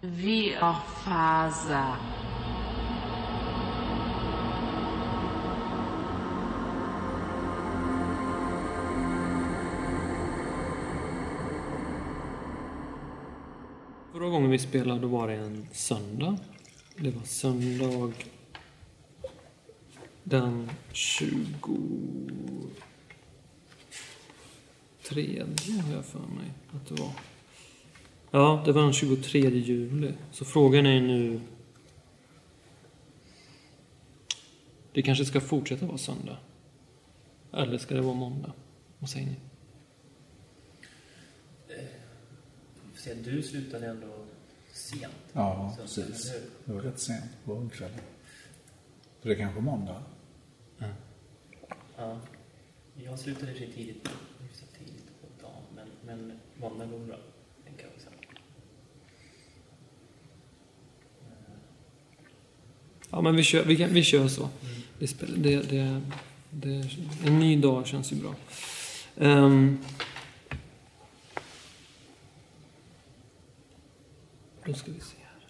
Viafaza. Förra gången vi spelade var det en söndag. Det var söndag den 23 har jag för mig att det var. Ja, det var den 23 juli. Så frågan är nu... Det kanske ska fortsätta vara söndag. Eller ska det vara måndag? Vad säger ni? du slutade ändå sent. Ja, Så, precis. Det var rätt sent på kvällen. Så det är kanske måndag? Ja. Jag slutade sig tidigt, tidigt på dagen, men, men måndag går bra, tänker jag också. Ja, men vi kör, vi kan, vi kör så. Det, det, det, det, en ny dag känns ju bra. Ehm. Um, då ska vi se här.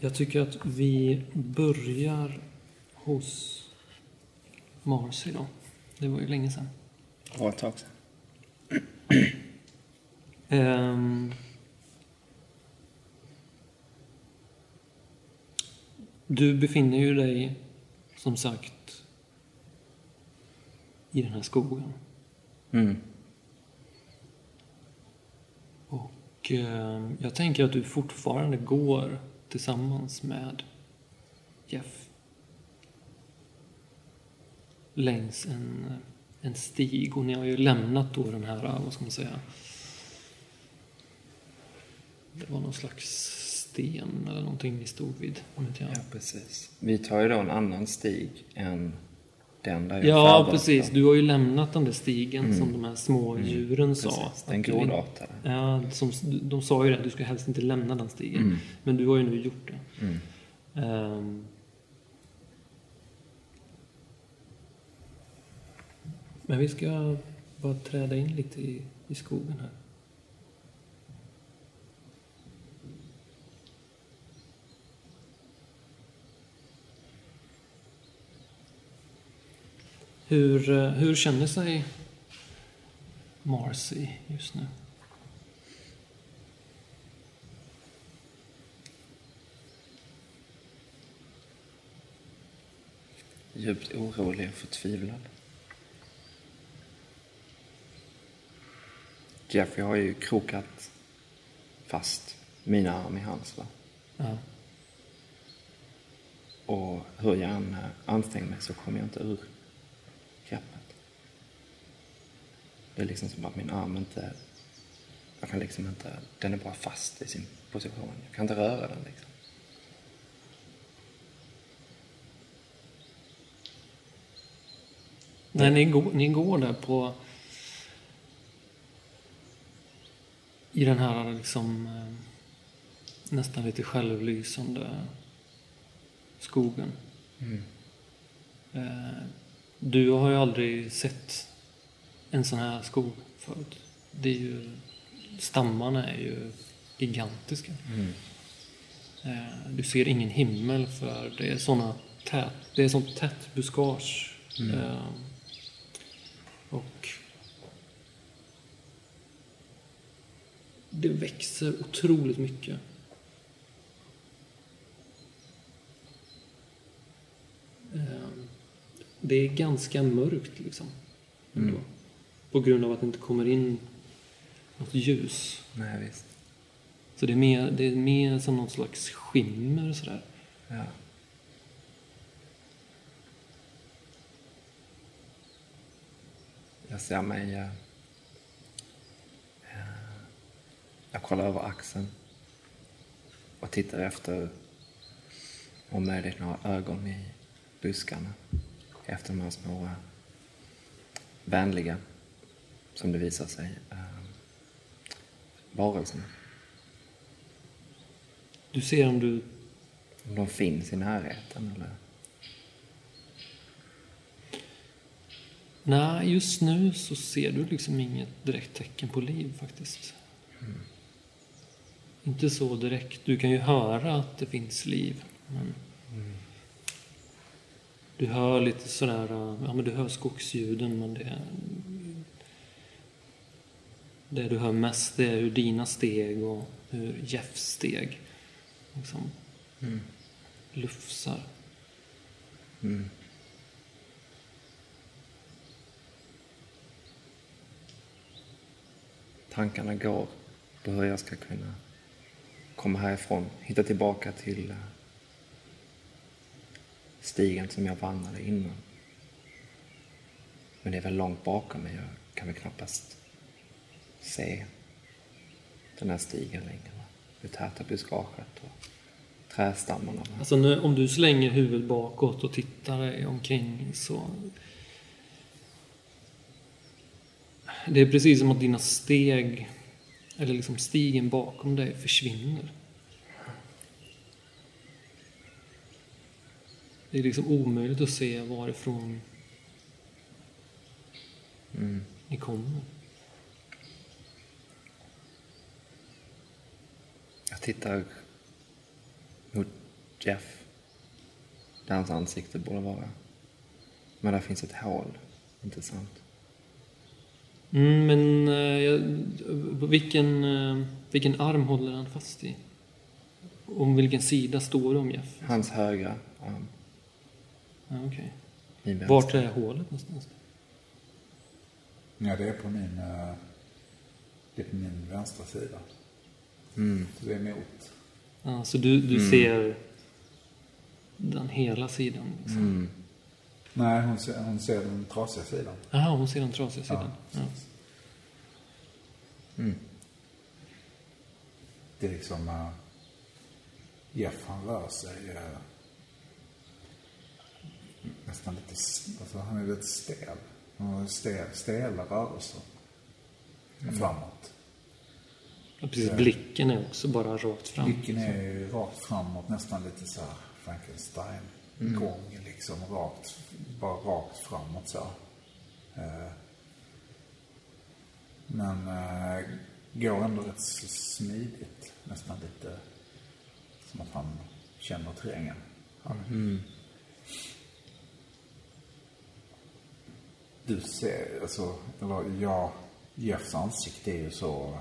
Jag tycker att vi börjar hos Marcy då. Det var ju länge sedan. Det var ett tag sedan. Ehm. du befinner ju dig, som sagt, i den här skogen. Mm. Och ehm, jag tänker att du fortfarande går tillsammans med Jeff längs en, en stig. Och ni har ju lämnat då den här, vad ska man säga, det var någon slags sten eller någonting ni stod vid. Om inte jag... Ja, precis. Vi tar ju då en annan stig än den där jag Ja, precis. på. Du har ju lämnat den där stigen som de här små djuren sa. Mm. Precis, den grodartade. Ja, som, de sa ju det. Du ska helst inte lämna den stigen. Mm. Men du har ju nu gjort det. Mm. Ehm. men vi ska bara träda in lite i, i skogen här. Hur, eh, hur känner sig Marcy just nu? Djupt orolig och förtvivlad. Jeffrey har ju krokat fast mina arm i hans. Va? Ja. Och hur jag än eh, anstränger mig så kommer jag inte ur greppet. Det är liksom som att min arm inte... Jag kan liksom inte... Den är bara fast i sin position. Jag kan inte röra den liksom. Nej, ni går, ni går där på... I den här liksom eh, nästan lite självlysande skogen. Eh, Du har ju aldrig sett en sån här skog förut. Det är ju, stammarna är ju gigantiska. Eh, Du ser ingen himmel för det är såna tät, det är sånt tätt buskage. Eh, Och det växer otroligt mycket. Eh, Det är ganska mörkt liksom. Ändå. På grund av att det inte kommer in något ljus. Nej, visst. Så det är mer, det är mer som någon slags skimmer sådär. Ja. Jag ser mig... eh, eh, jag kollar över axeln och tittar efter om möjligt några ögon i buskarna. Efter de här små eh, vänliga, som det visar sig, eh, varelserna. Du ser om du... Om de finns i närheten eller... Nej, just nu så ser du liksom inget direkt tecken på liv faktiskt. Inte så direkt. Du kan ju höra att det finns liv. Men Du hör lite sådär, ja men du hör skogsljuden men det... Det du hör mest det är hur dina steg och hur Jeffs steg liksom lufsar. Mm. Tankarna går på hur jag ska kunna komma härifrån, hitta tillbaka till eh, stigen som jag vandrade innan. Men det är väl långt bakom mig. Jag kan väl knappast se den här stigen längre. Det täta buskaget och trädstammarna. Alltså nu, om du slänger huvudet bakåt och tittar dig omkring så... Det är precis som att dina steg, eller liksom stigen bakom dig försvinner. Det är liksom omöjligt att se varifrån Mm. ni kommer. Tittar mot Jeff, där hans ansikte borde vara. Men där finns ett hål, inte sant? Mm, men eh, jag, vilken, eh, vilken arm håller han fast i? Om vilken sida står det om Jeff? Hans högra arm, Ja, okej. min vänster. Vart är hålet någonstans? Ja, det är på min, eh, det är på min vänstra sida. Mm. Så det är emot. Ja, så du, du Mm. ser den hela sidan? Liksom. Mm. Nej, hon ser, hon ser den trasiga sidan. Jaha, hon ser den trasiga sidan? Ja. Mm. Det är liksom... eh, Jeff han rör sig eh, nästan lite... Alltså han är lite stel. Han har stel, stela rörelser. Framåt. Precis. Ja. Blicken är också bara rakt fram. Blicken är ju rakt framåt, nästan lite så här Frankenstein-gång liksom. Rakt, bara rakt framåt så. Eh, Men eh, går ändå rätt så smidigt. Nästan lite som att han känner terrängen. Mm. Du ser, alltså, eller ja, Jeffs ansikte är ju så...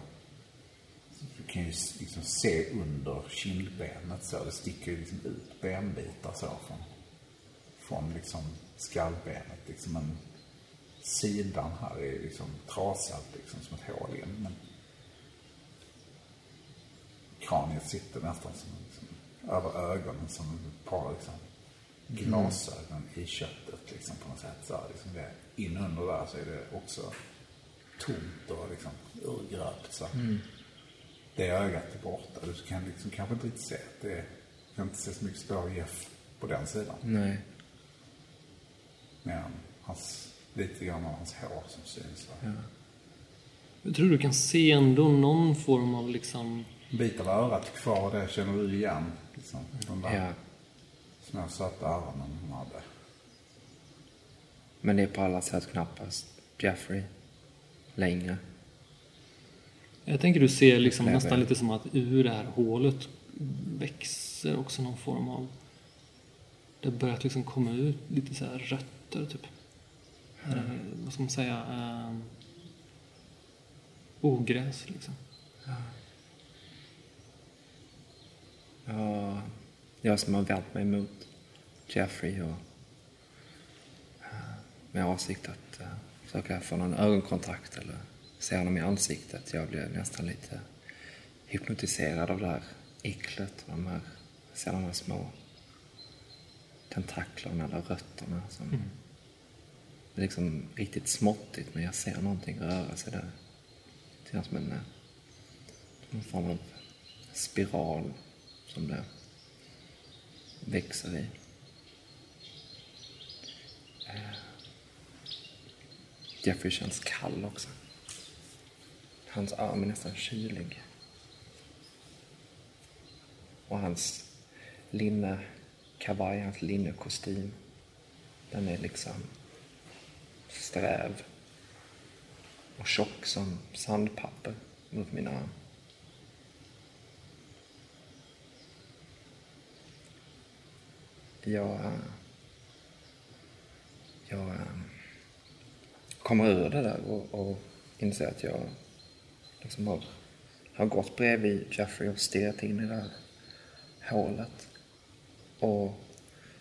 Du kan ju liksom se under kindbenet så. Det sticker ju liksom ut benbitar så från, från liksom skallbenet. Liksom en, sidan här är liksom trasad liksom som ett hål igen. Men kraniet sitter nästan som liksom, över ögonen som ett par liksom, glasögon i köttet liksom på något sätt. Så här, liksom det, in under där så är det också tomt och liksom urgröpt. Så. Mm. Det ögat är borta. Du kan liksom kanske inte riktigt se att det är, kan inte se så mycket spår av Jeff på den sidan. Nej. Mer än hans, lite grann av hans hår som syns. Där. Jag tror du kan se ändå någon form av liksom... En bit av örat kvar, det känner du igen. Liksom, de där Ja. små söta öronen hon hade. Men det är på alla sätt knappast Jeffrey längre. Jag tänker du ser liksom nästan lite som att ur det här hålet växer också någon form av... Det har börjat liksom komma ut lite så här rötter typ. Eh, vad ska man säga? Eh, ogräs liksom. Ja, jag som har vänt mig mot Jeffrey och eh, med avsikt att eh, försöka få någon ögonkontakt eller se honom i ansiktet. Jag blev nästan lite hypnotiserad av det här äcklet och de här, ser de här små tentaklerna eller rötterna som det är liksom riktigt småttigt men jag ser någonting röra sig där. Det känns som en, eh, någon form av spiral som det växer i. Eh, Jeffrey känns kall också. Hans arm är nästan kylig. Och hans linnekavaj, hans linnekostym, den är liksom sträv och tjock som sandpapper mot min arm. Jag, jag eh, kommer ur det där och, och inser att jag Liksom som har, har gått bredvid Jeffrey och stirrat in i det där hålet. Och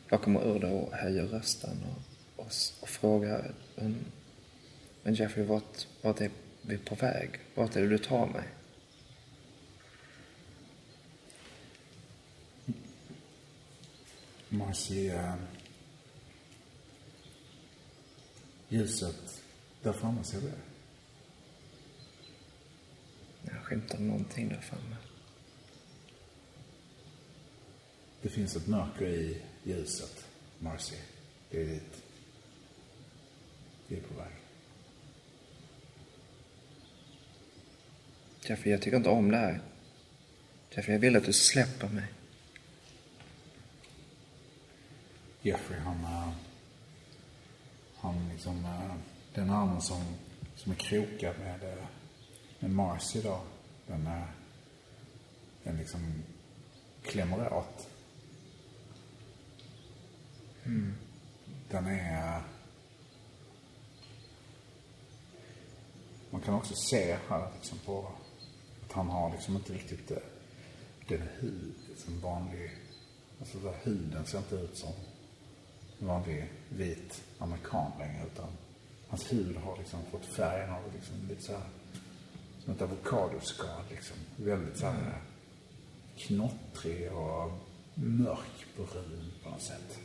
jag kommer ur det och höjer rösten och, och, och frågar men, men Jeffrey, vart, vart är vi på väg? Vart är det du tar mig? Man ser eh, ljuset där framme, ser du det? Jag skymtar någonting där framme. Det finns ett mörker i ljuset, Marcy. Det är dit. Vi är på väg. Jeffrey, jag tycker inte om det här. Jeffrey, jag vill att du släpper mig. Jeffrey, han... eh, Han liksom... eh, Den armen som, som är krokad med, eh, med Marcy då. Den, den liksom klämmer åt. Den är... Man kan också se här liksom på att han har liksom inte riktigt eh, den hud som vanlig... Alltså där huden ser inte ut som vanlig vit amerikan längre utan hans hud har liksom fått färgen av liksom lite så här ett avokadoskal liksom. Väldigt så här knottrig och mörkbrun på något sätt.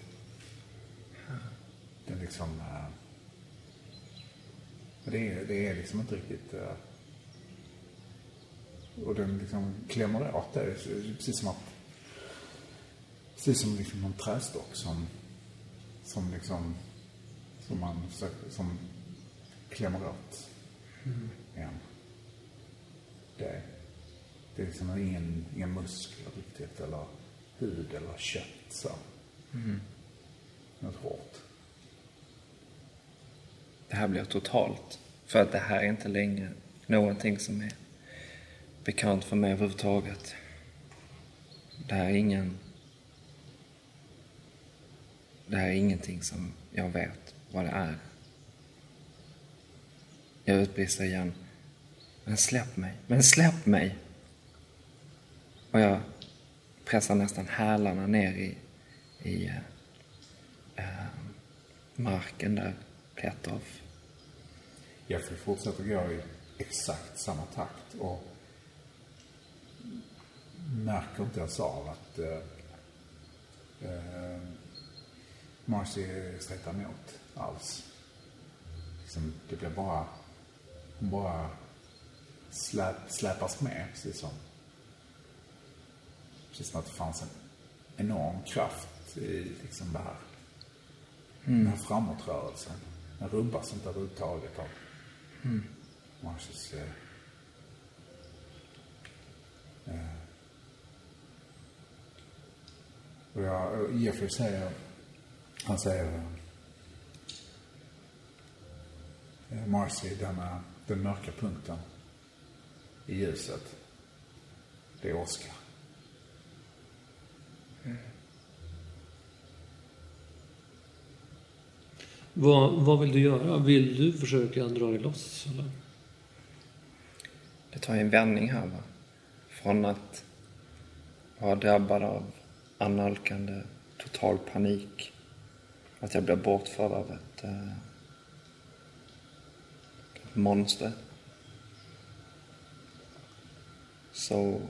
Den liksom... eh, Det är, det är liksom inte riktigt... eh, Och den liksom klämmer åt är precis som att... Precis som liksom en trästock som... Som liksom... Som man försöker- som klämmer åt en. Det, det är liksom ingen, ingen muskler riktigt eller hud eller kött så. Något hårt. Det här blir totalt. För att det här är inte längre någonting som är bekant för mig överhuvudtaget. Det här är ingen... Det här är ingenting som jag vet vad det är. Jag utbrister igen. Men släpp mig, men släpp mig! Och jag pressar nästan hälarna ner i, i eh, eh marken där, Petrov. Jeffrey fortsätter gå i exakt samma takt och märker inte ens av att eh, eh, Marcy stretar emot alls. Liksom, det blir bara, hon bara släp, släpas med precis som, precis som att det fanns en enorm kraft i liksom det här. Den här framåtrörelsen. Den rubbas inte överhuvudtaget av Marcus eh, eh, och jag, och Jeffrey säger, han säger eh, Marcy, denna, den mörka punkten i ljuset, det är Oscar. Vad, vad vill du göra? Vill du försöka dra dig loss? Eller? Det tar ju en vändning här va. Från att vara drabbad av annalkande total panik. Att jag blir bortförd av ett, eh, ett monster. Så,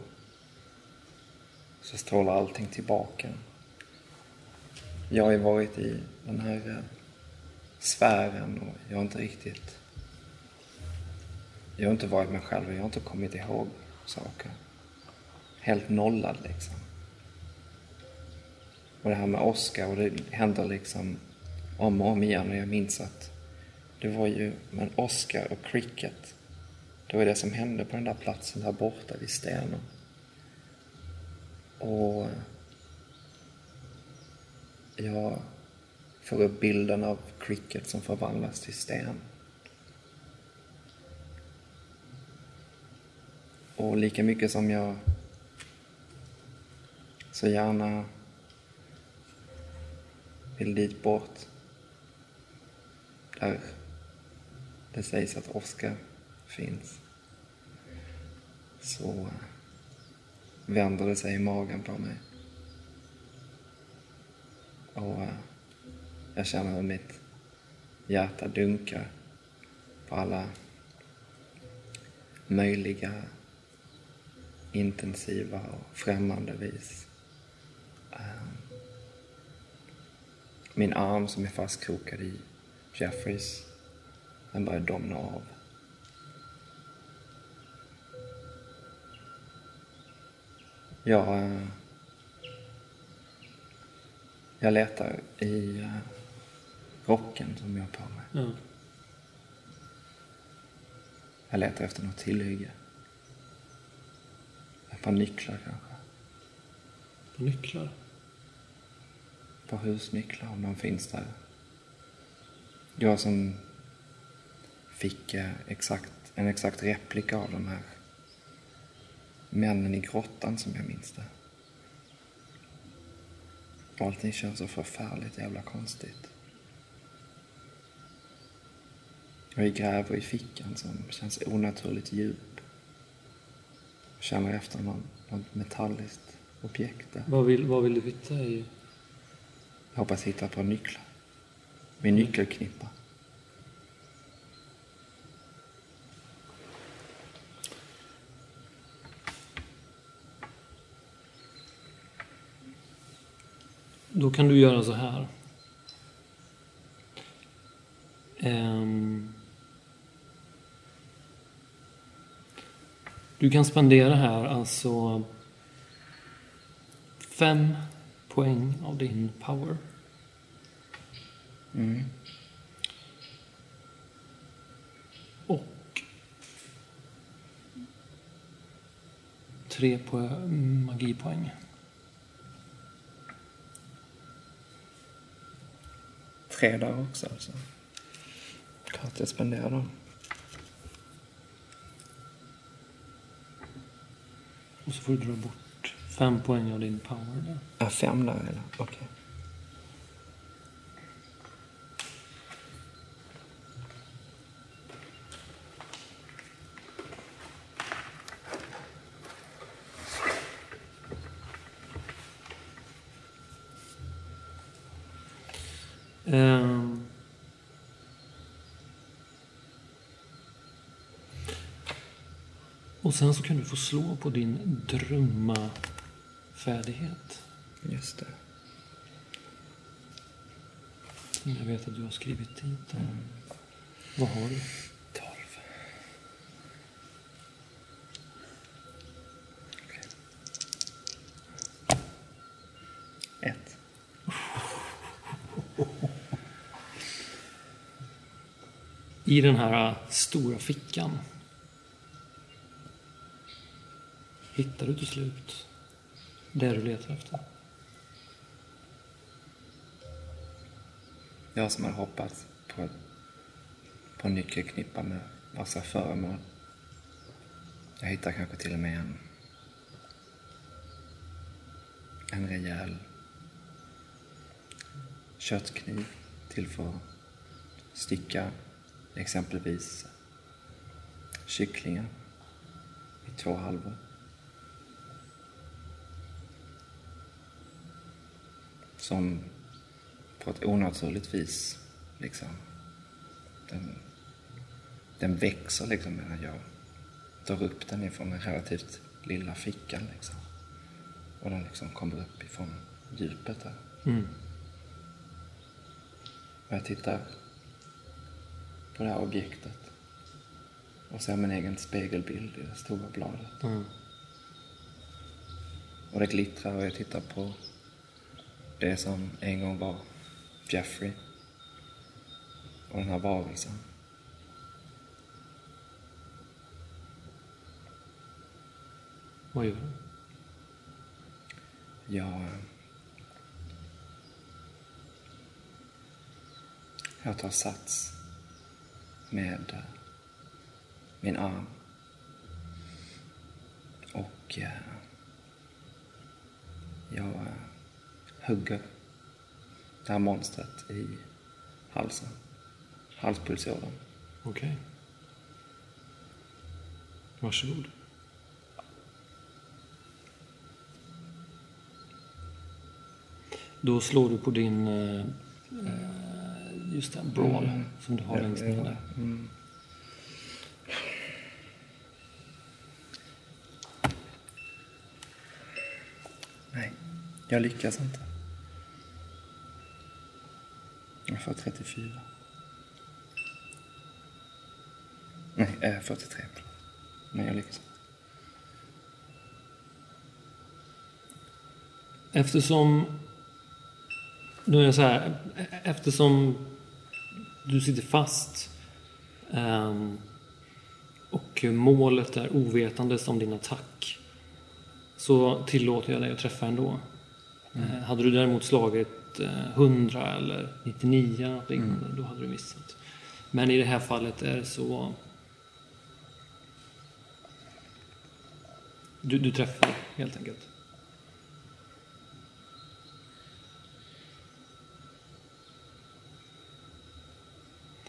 så strålar allting tillbaka. Jag har ju varit i den här eh, sfären och jag har inte riktigt jag har inte varit mig själv och jag har inte kommit ihåg saker. Helt nollad liksom. Och det här med Oscar och det händer liksom om och om igen och jag minns att det var ju, men Oscar och cricket, det var det som hände på den där platsen där borta vid stenen. Och eh, jag får upp bilden av Cricket som förvandlas till sten. Och lika mycket som jag så gärna vill dit bort där det sägs att Oskar finns så vänder det sig i magen på mig. Och eh, jag känner hur mitt hjärta dunkar på alla möjliga intensiva och främmande vis. Eh, min arm som är fastkrokad i Jeffreys, den börjar domna av. Jag, eh, jag letar i eh, rocken som jag har på mig. Ja. Jag letar efter något tillhygge. Ett par nycklar kanske. På nycklar. Ett par husnycklar om de finns där. Jag som fick eh, exakt, en exakt replika av de här männen i grottan som jag minns det. Och allting känns så förfärligt jävla konstigt. Jag gräver i fickan som känns onaturligt djup. Jag känner efter någon, något metalliskt objekt där. Vad vill, vad vill du hitta i... Jag hoppas hitta ett par nycklar. Min nyckelknippa. Då kan du göra så här. Ehm. Du kan spendera här alltså fem poäng av din power. Mm. Och tre på magipoäng. Tre där också alltså. Klart jag spenderar dem. Och så får du dra bort fem poäng av din power där. Ja, fem där eller? Okej. Ehm. Och sen så kan du få slå på din drömma-färdighet. Just det. Som jag vet att du har skrivit dit. Vad har du? Tolv. Okej. Ett. I den här stora fickan hittar du till slut det du letar efter. Jag som har hoppats på, på en nyckelknippa med massa föremål. Jag hittar kanske till och med en, en rejäl köttkniv till för att sticka exempelvis kycklingen i två halvor. Som på ett onaturligt vis liksom den, den växer liksom medan jag drar upp den ifrån den relativt lilla fickan liksom. Och den liksom kommer upp ifrån djupet där. Mm. Och jag tittar på det här objektet och ser min egen spegelbild i det stora bladet. Mm. Och det glittrar och jag tittar på det som en gång var Jeffrey och den här varelsen. Vad gör du? Jag... Jag tar sats med eh, min arm. Och eh, jag hugger det här monstret i halsen. Halspulsådern. Okej. Varsågod. Då slår du på din... eh, eh, Just det, brawl som du har längst ner där. Mm. Nej, jag lyckas inte. Jag får 34. Nej, äh, 43. förlåt. Nej, jag lyckas inte. Eftersom... Nu är det så här. Eftersom du sitter fast ehm, och målet är ovetandes om din attack så tillåter jag dig att träffa ändå. Eh, hade du däremot slagit eh, 100 eller 99 eller något liknande, då hade du missat. Men i det här fallet är det så... Du, du träffar helt enkelt.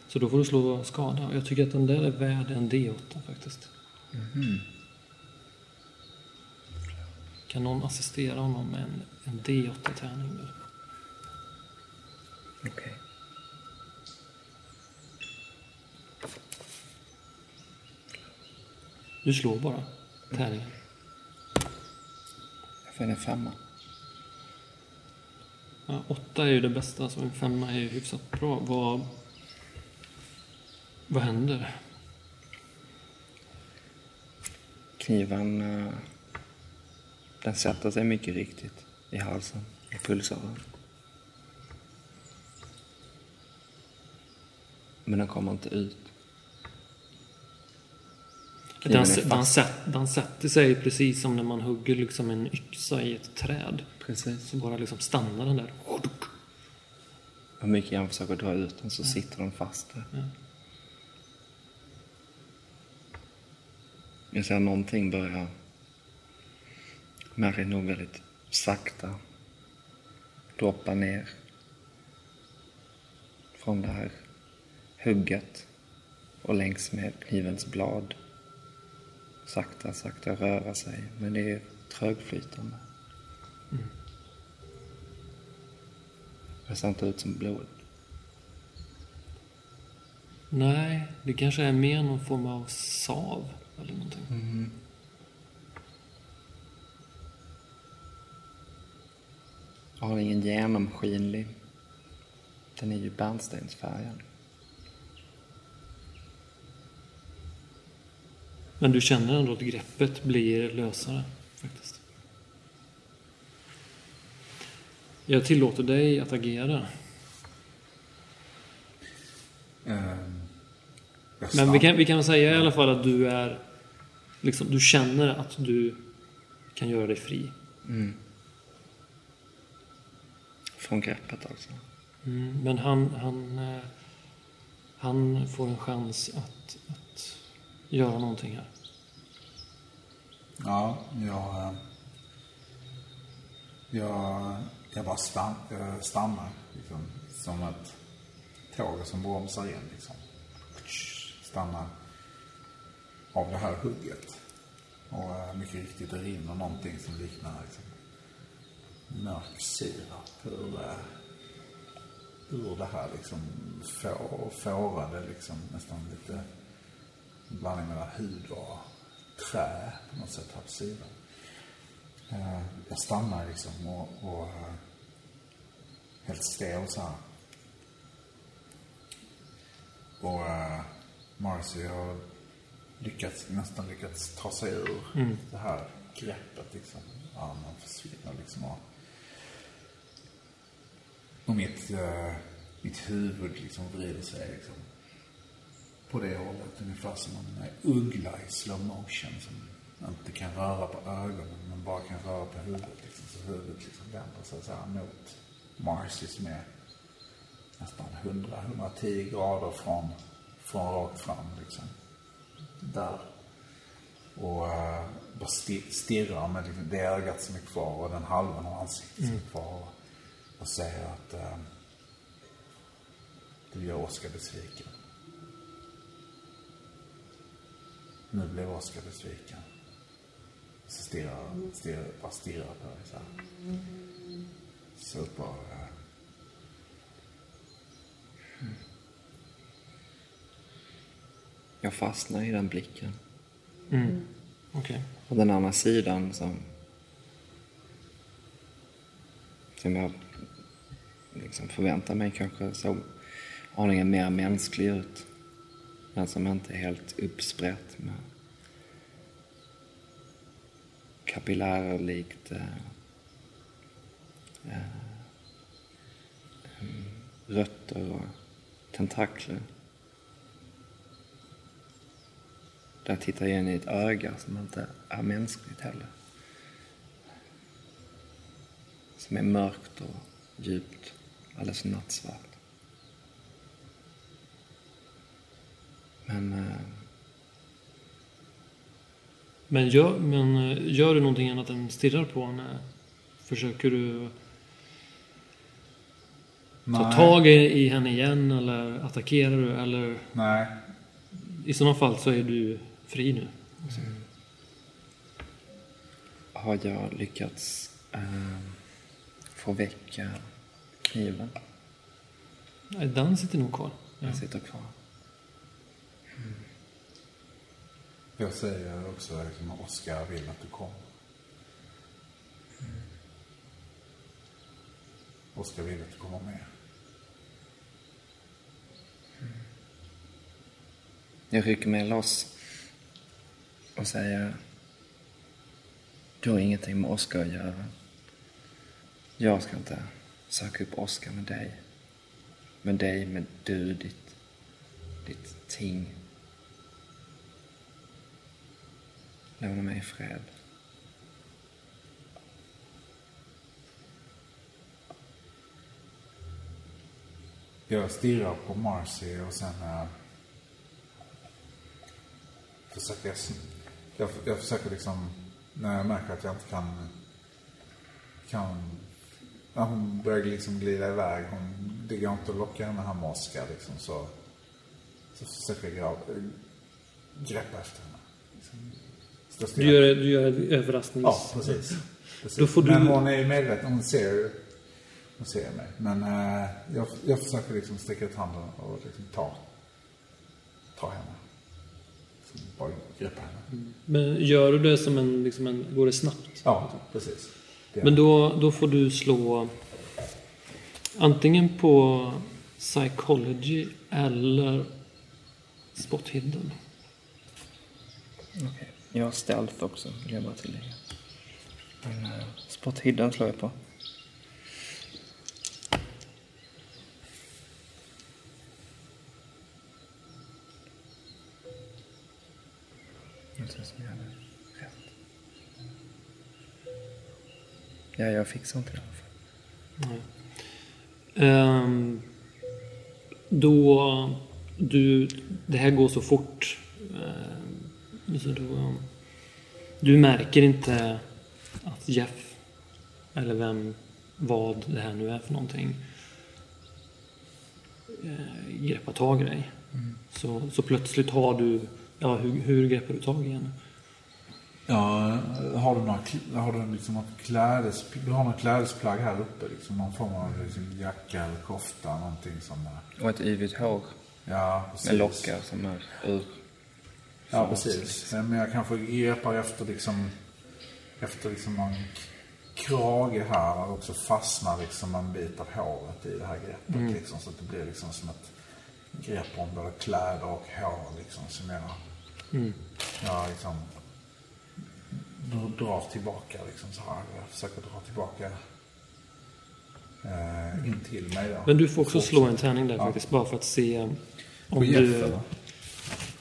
Så då får du slå skada. Jag tycker att den där är värd en D8 faktiskt. Kan någon assistera honom med en, en D8-tärning? Okej. Du slår bara tärningen. Jag får en femma. Ja, åtta är ju det bästa, så en femma är ju hyfsat bra. Vad, vad händer? Kniven, eh, den sätter sig mycket riktigt i halsen, i pulsådern. Men den kommer inte ut. Den, den, den sätter sig precis som när man hugger liksom en yxa i ett träd. Precis. Så bara liksom stannar den där. Hur mycket jag försöker dra ut den så sitter den fast där. Ja. Jag ser någonting börja märkligt nog väldigt sakta droppa ner från det här hugget och längs med knivens blad. Sakta, sakta röra sig, men det är trögflytande. Det ser inte ut som blod. Nej, det kanske är mer någon form av sav eller någonting. Jag har ingen genomskinlig. Den är ju bärnstensfärgad. Men du känner ändå att greppet blir lösare faktiskt. Jag tillåter dig att agera. Jag Men vi kan, vi kan säga i alla fall att du är... Liksom, du känner att du kan göra dig fri. Från greppet alltså. Mm, men han, han, eh, han får en chans att, att göra någonting här. Ja, jag... Jag, jag bara stann, jag eh, stannar. Liksom, som ett tåg som bromsar in. Liksom. Stannar av det här hugget. Och eh, mycket riktigt, det rinner någonting som liknar liksom, mörk sirap ur, eh, ur det här liksom få, fårade, liksom, nästan lite blandning mellan hud och trä på något sätt här på sidan. Eh, Jag stannar liksom och, och eh, helt stel så här. Och uh, Marcy har lyckats, nästan lyckats ta sig ur det här greppet liksom. Armen försvinner liksom. Och, och mitt, eh, mitt huvud liksom vrider sig liksom på det hållet. Ungefär som en eh, uggla i slow motion som inte kan röra på ögonen men bara kan röra på huvudet. Liksom. Så huvudet liksom vänder sig så här mot som är nästan 100-110 grader från, från rakt fram liksom. Där. Och uh, bara sti- stirrar med liksom, det ögat som är kvar och den halvan av ansiktet som är kvar. Och säger att uh, du gör Oskar besviken. Nu blev Oskar besviken. Så stirrar, stirrar, bara stirrar på dig så här. Så bara... eh, Jag fastnar i den blicken. Mm. Okej. Och den andra sidan som... Som jag liksom förväntar mig kanske såg aningen mer mänsklig ut. Men som inte är helt uppsprätt med kapillärer likt eh, eh mm, rötter och tentakler. Där tittar jag in i ett öga som inte är mänskligt heller. Som är mörkt och djupt, alldeles nattsvart. Men eh, Men, gör, men eh, gör du någonting annat än stirrar på henne? Försöker du ta nej, tag i, i henne igen eller attackerar du? Eller Nej, i sådana fall så är du fri nu. har jag lyckats eh, få väcka kniven? Nej, den sitter nog kvar. Ja. Den sitter kvar. Jag säger också liksom, att Oskar vill att du kommer. Oskar vill att du kommer med. Jag rycker mig loss och säger Du har ingenting med Oskar att göra. Jag ska inte söka upp Oskar med dig. Med dig, med du, ditt, ditt ting. Lämna mig i fred. Jag stirrar på Marcy och sen äh, försöker jag, jag, jag försöker liksom, när jag märker att jag inte kan, kan, när hon börjar liksom glida iväg, hon, det går inte att locka henne här med Oskar liksom så, så försöker jag greppa efter henne. Liksom, du gör, du gör ett överrasknings... Ja, precis. precis. Då får du- Men hon är ju medveten, hon ser ju hon ser mig. Men eh, jag, jag försöker liksom sträcka ut handen och liksom ta, ta henne. Liksom bara greppa henne. Men gör du det som en, liksom en... Går det snabbt? Ja, precis. Det. Men då, då får du slå antingen på psychology eller spot hidden. Okej. Jag har stealth också, vill jag bara tillägga. Men uh, spot hidden slår jag på. Ja, jag fixar inte det i alla fall. Ehm, då du, det här går så fort. Ehm, så då, du märker inte att Jeff, eller vem, vad det här nu är för någonting, eh, greppar tag i dig. Så, så plötsligt har du, ja hur, hur greppar du tag i henne? Ja, har du, några, har du liksom något klädes, du har något klädesplagg här uppe? Liksom någon form av liksom jacka eller kofta, någonting som är... Och ett yvigt hår Ja, precis. med lockar som är ur. Ja, precis. Men jag kanske greppar efter liksom, efter liksom någon krage här och också fastnar liksom en bit av håret i det här greppet. Liksom, så att det blir liksom som ett grepp om både kläder och hår liksom, som jag, jag liksom dr- drar tillbaka liksom så här. Jag försöker dra tillbaka eh, in till mig då. Men du får också Fortsätt. slå en tärning där Ja. faktiskt, bara för att se om På Jeff du... eller?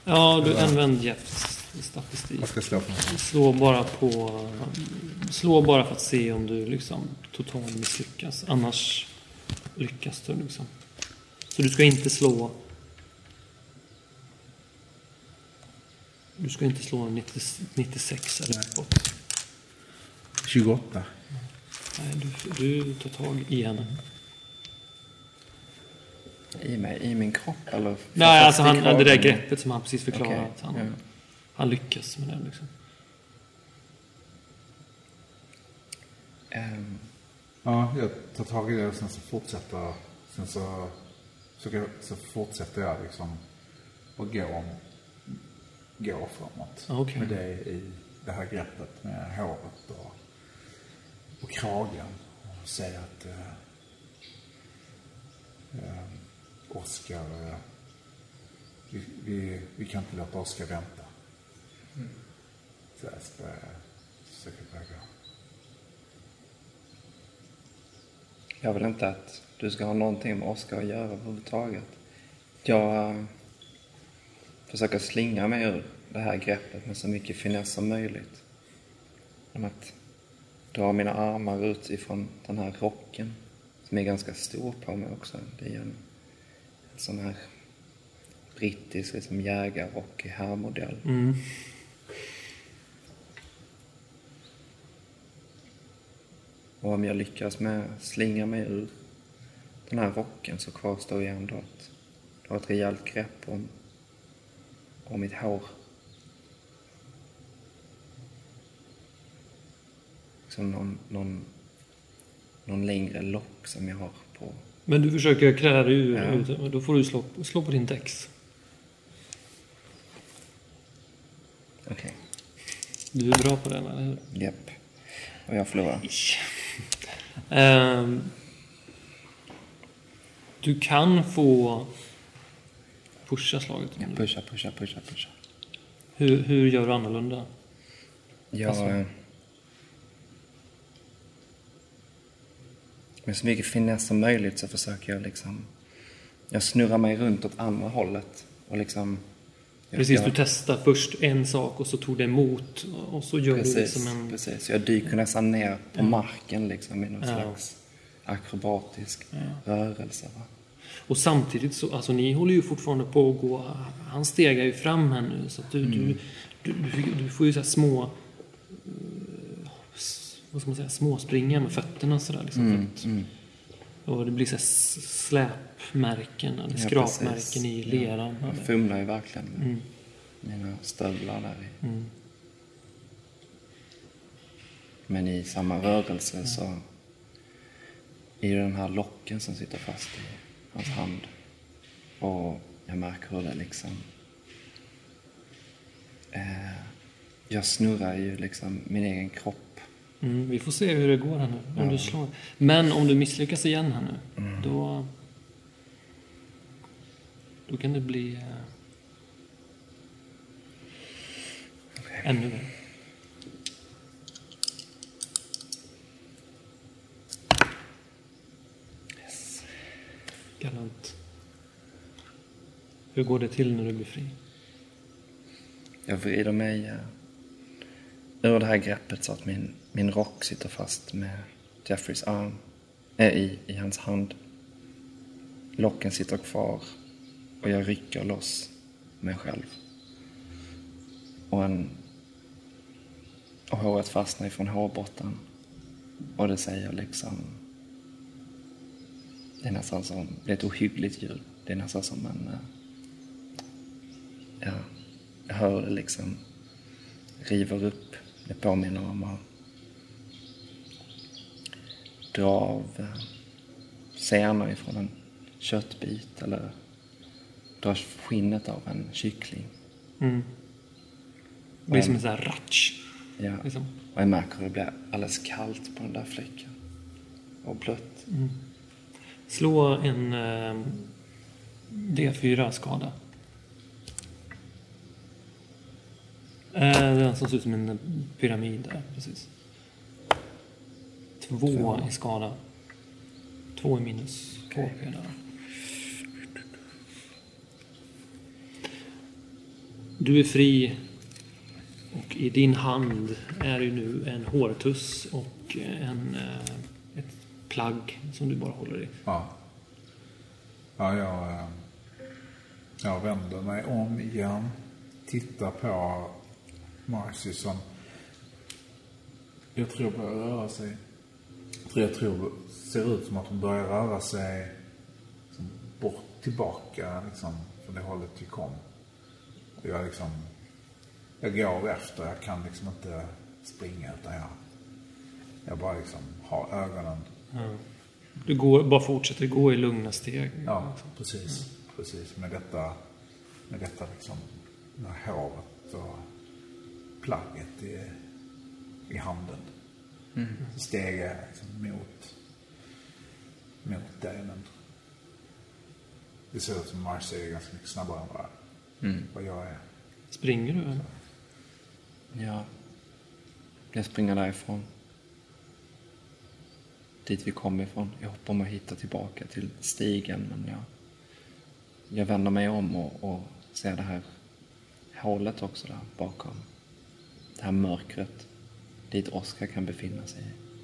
Ja, du använder Jeffs statistik. Ska slå något? Slå bara på... Slå bara för att se om du liksom totalt misslyckas. Annars lyckas du liksom. Så du ska inte slå... Du ska inte slå 90, 96 eller uppåt. 28. Nej, du, du tar tag i henne. I mig? I min kropp eller? Nej, alltså han, i det där greppet som han precis förklarade. Att han, ja. han lyckas med det liksom. Ehm, Ja, jag tar tag i det och sen så fortsätter, sen så, så, så fortsätter jag liksom och gå, gå framåt. Ja, okej. Med det i det här greppet med håret och, och kragen. Och säga att eh, eh, Oskar, eh, vi, vi, vi kan inte låta Oskar vänta. Så jag ska försöka börja gå. jag vill inte att du ska ha någonting med Oskar att göra överhuvudtaget. Jag eh, försöker slinga mig ur det här greppet med så mycket finess som möjligt. Genom att dra mina armar ut ifrån den här rocken som är ganska stor på mig också. Det är en sån här brittisk liksom, jägarrock i herrmodell. Mm. Och om jag lyckas med slinga mig ur den här rocken så kvarstår ju ändå att du har ett rejält grepp om, om mitt hår. Som någon, någon, någon längre lock som jag har på. Men du försöker kräla dig ur. Ja. ut- Då får du slå, slå på din dex. Okej. Du är bra på den, eller hur? Japp. Och jag förlorar. Ehm, du kan få pusha slaget. du- pushar, pushar, pushar, pushar. Hur, hur gör du annorlunda? Jag... Alltså. Med så mycket finess som möjligt så försöker jag liksom... Jag snurrar mig runt åt andra hållet och liksom... Precis, jag, du testar först en sak och så tog det emot och så gör du Precis, liksom en... precis. Jag dyker nästan ner på marken liksom i någon Ja. slags akrobatisk rörelse. Va? Och samtidigt så, alltså ni håller ju fortfarande på att gå, han stegar ju fram här nu så att du, Mm. du, du, du, får ju så små, vad ska man säga, småspringa med fötterna sådär liksom. för att, Mm. och det blir så här släpmärken eller Ja, skrapmärken precis. i leran. Jag eller- fumlar ju verkligen med Mm. mina stövlar där. Mm. Men i samma rörelse så är det den här locken som sitter fast i hans hand. Och jag märker hur det liksom... Eh, jag snurrar ju liksom min egen kropp. Mm, vi får se hur det går här nu. Om du slår. Men om du misslyckas igen här nu, Mm. då... Då kan det bli... Eh, ännu värre. Galant. Hur går det till när du blir fri? Jag vrider mig eh, ur det här greppet så att min, min rock sitter fast med Jeffreys arm, äh, i, i hans hand. Locken sitter kvar och jag rycker loss mig själv. Och, en, och håret fastnar ifrån hårbotten. Och det säger liksom... Det är nästan som... Det är ett ohyggligt ljud. Det är nästan som en... Eh, ja, jag hör det liksom river upp. Det påminner om att dra av eh, senor ifrån en köttbit eller dra skinnet av en kyckling. Mm. Det blir som en sån här ratsch. Ja. Liksom. Och jag märker hur det blir alldeles kallt på den där fläcken. Och blött. Slå en eh, D4 skada. Eh, den som ser ut som en pyramid där, precis. Två i skada. Två i minus KP där. Du är fri och i din hand är ju nu en hårtuss och en, eh, ett plagg som du bara håller i. Ja. Ja, jag, eh, jag vänder mig om igen. Tittar på Marcy som jag tror börjar röra sig. Jag tror, jag tror ser ut som att hon börjar röra sig som bort tillbaka liksom från det hållet vi kom. Jag liksom, jag går efter. Jag kan liksom inte springa utan jag, jag bara liksom har ögonen. Ja. Du går, bara fortsätter gå i lugna steg. Ja, precis. Precis. Med detta, med detta liksom, med håret och plagget i, i handen. Steg jag liksom mot, mot dig. Men det ser ut som Marcy är ganska mycket snabbare än vad, vad jag är. Springer du eller? Ja. Jag springer därifrån. Dit vi kom ifrån. Jag hoppar om att hitta tillbaka till stigen men jag, jag vänder mig om och, och ser det här hålet också där bakom. Det här mörkret. Dit Oskar kan befinna sig.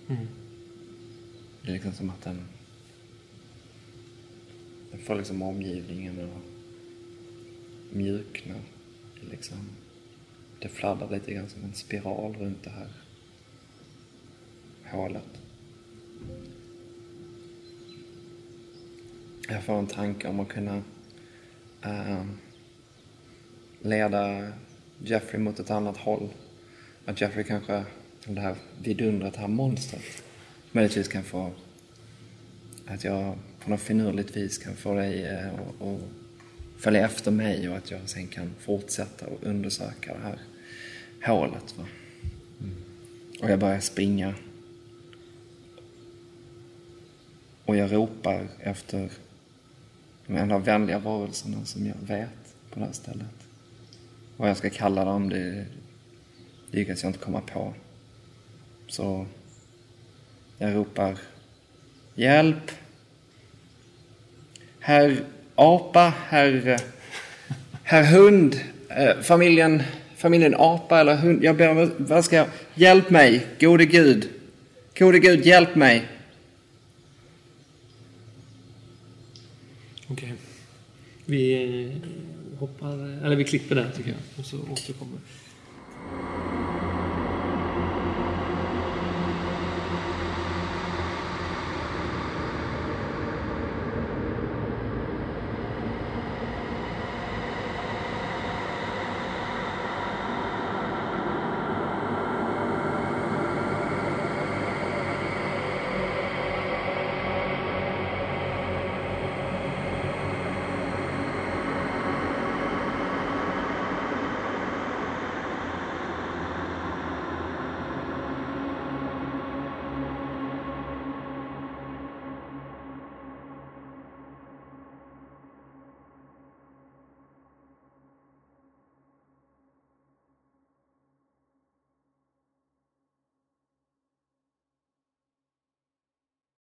Mm. Det är liksom som att den... Den får liksom omgivningen och mjuknar. Det, liksom, det fladdrar lite grann som en spiral runt det här hålet. Jag får en tanke om att kunna eh, leda Jeffrey mot ett annat håll. Att Jeffrey kanske, det här vidundret, det här monstret, möjligtvis kan få att jag på något finurligt vis kan få dig eh, att att följa efter mig och att jag sen kan fortsätta och undersöka det här hålet. Va? Och jag börjar springa. Och jag ropar efter de enda vänliga varelserna som jag vet på det här stället. Vad jag ska kalla dem, det lyckas jag inte komma på. Så jag ropar Hjälp! Herr apa, herr, herr hund, eh, familjen, familjen apa eller hund. Jag ber om, vad ska jag, hjälp mig, gode gud. Gode gud, hjälp mig. Okej. Vi hoppar, eller vi klipper där tycker jag. Och så återkommer.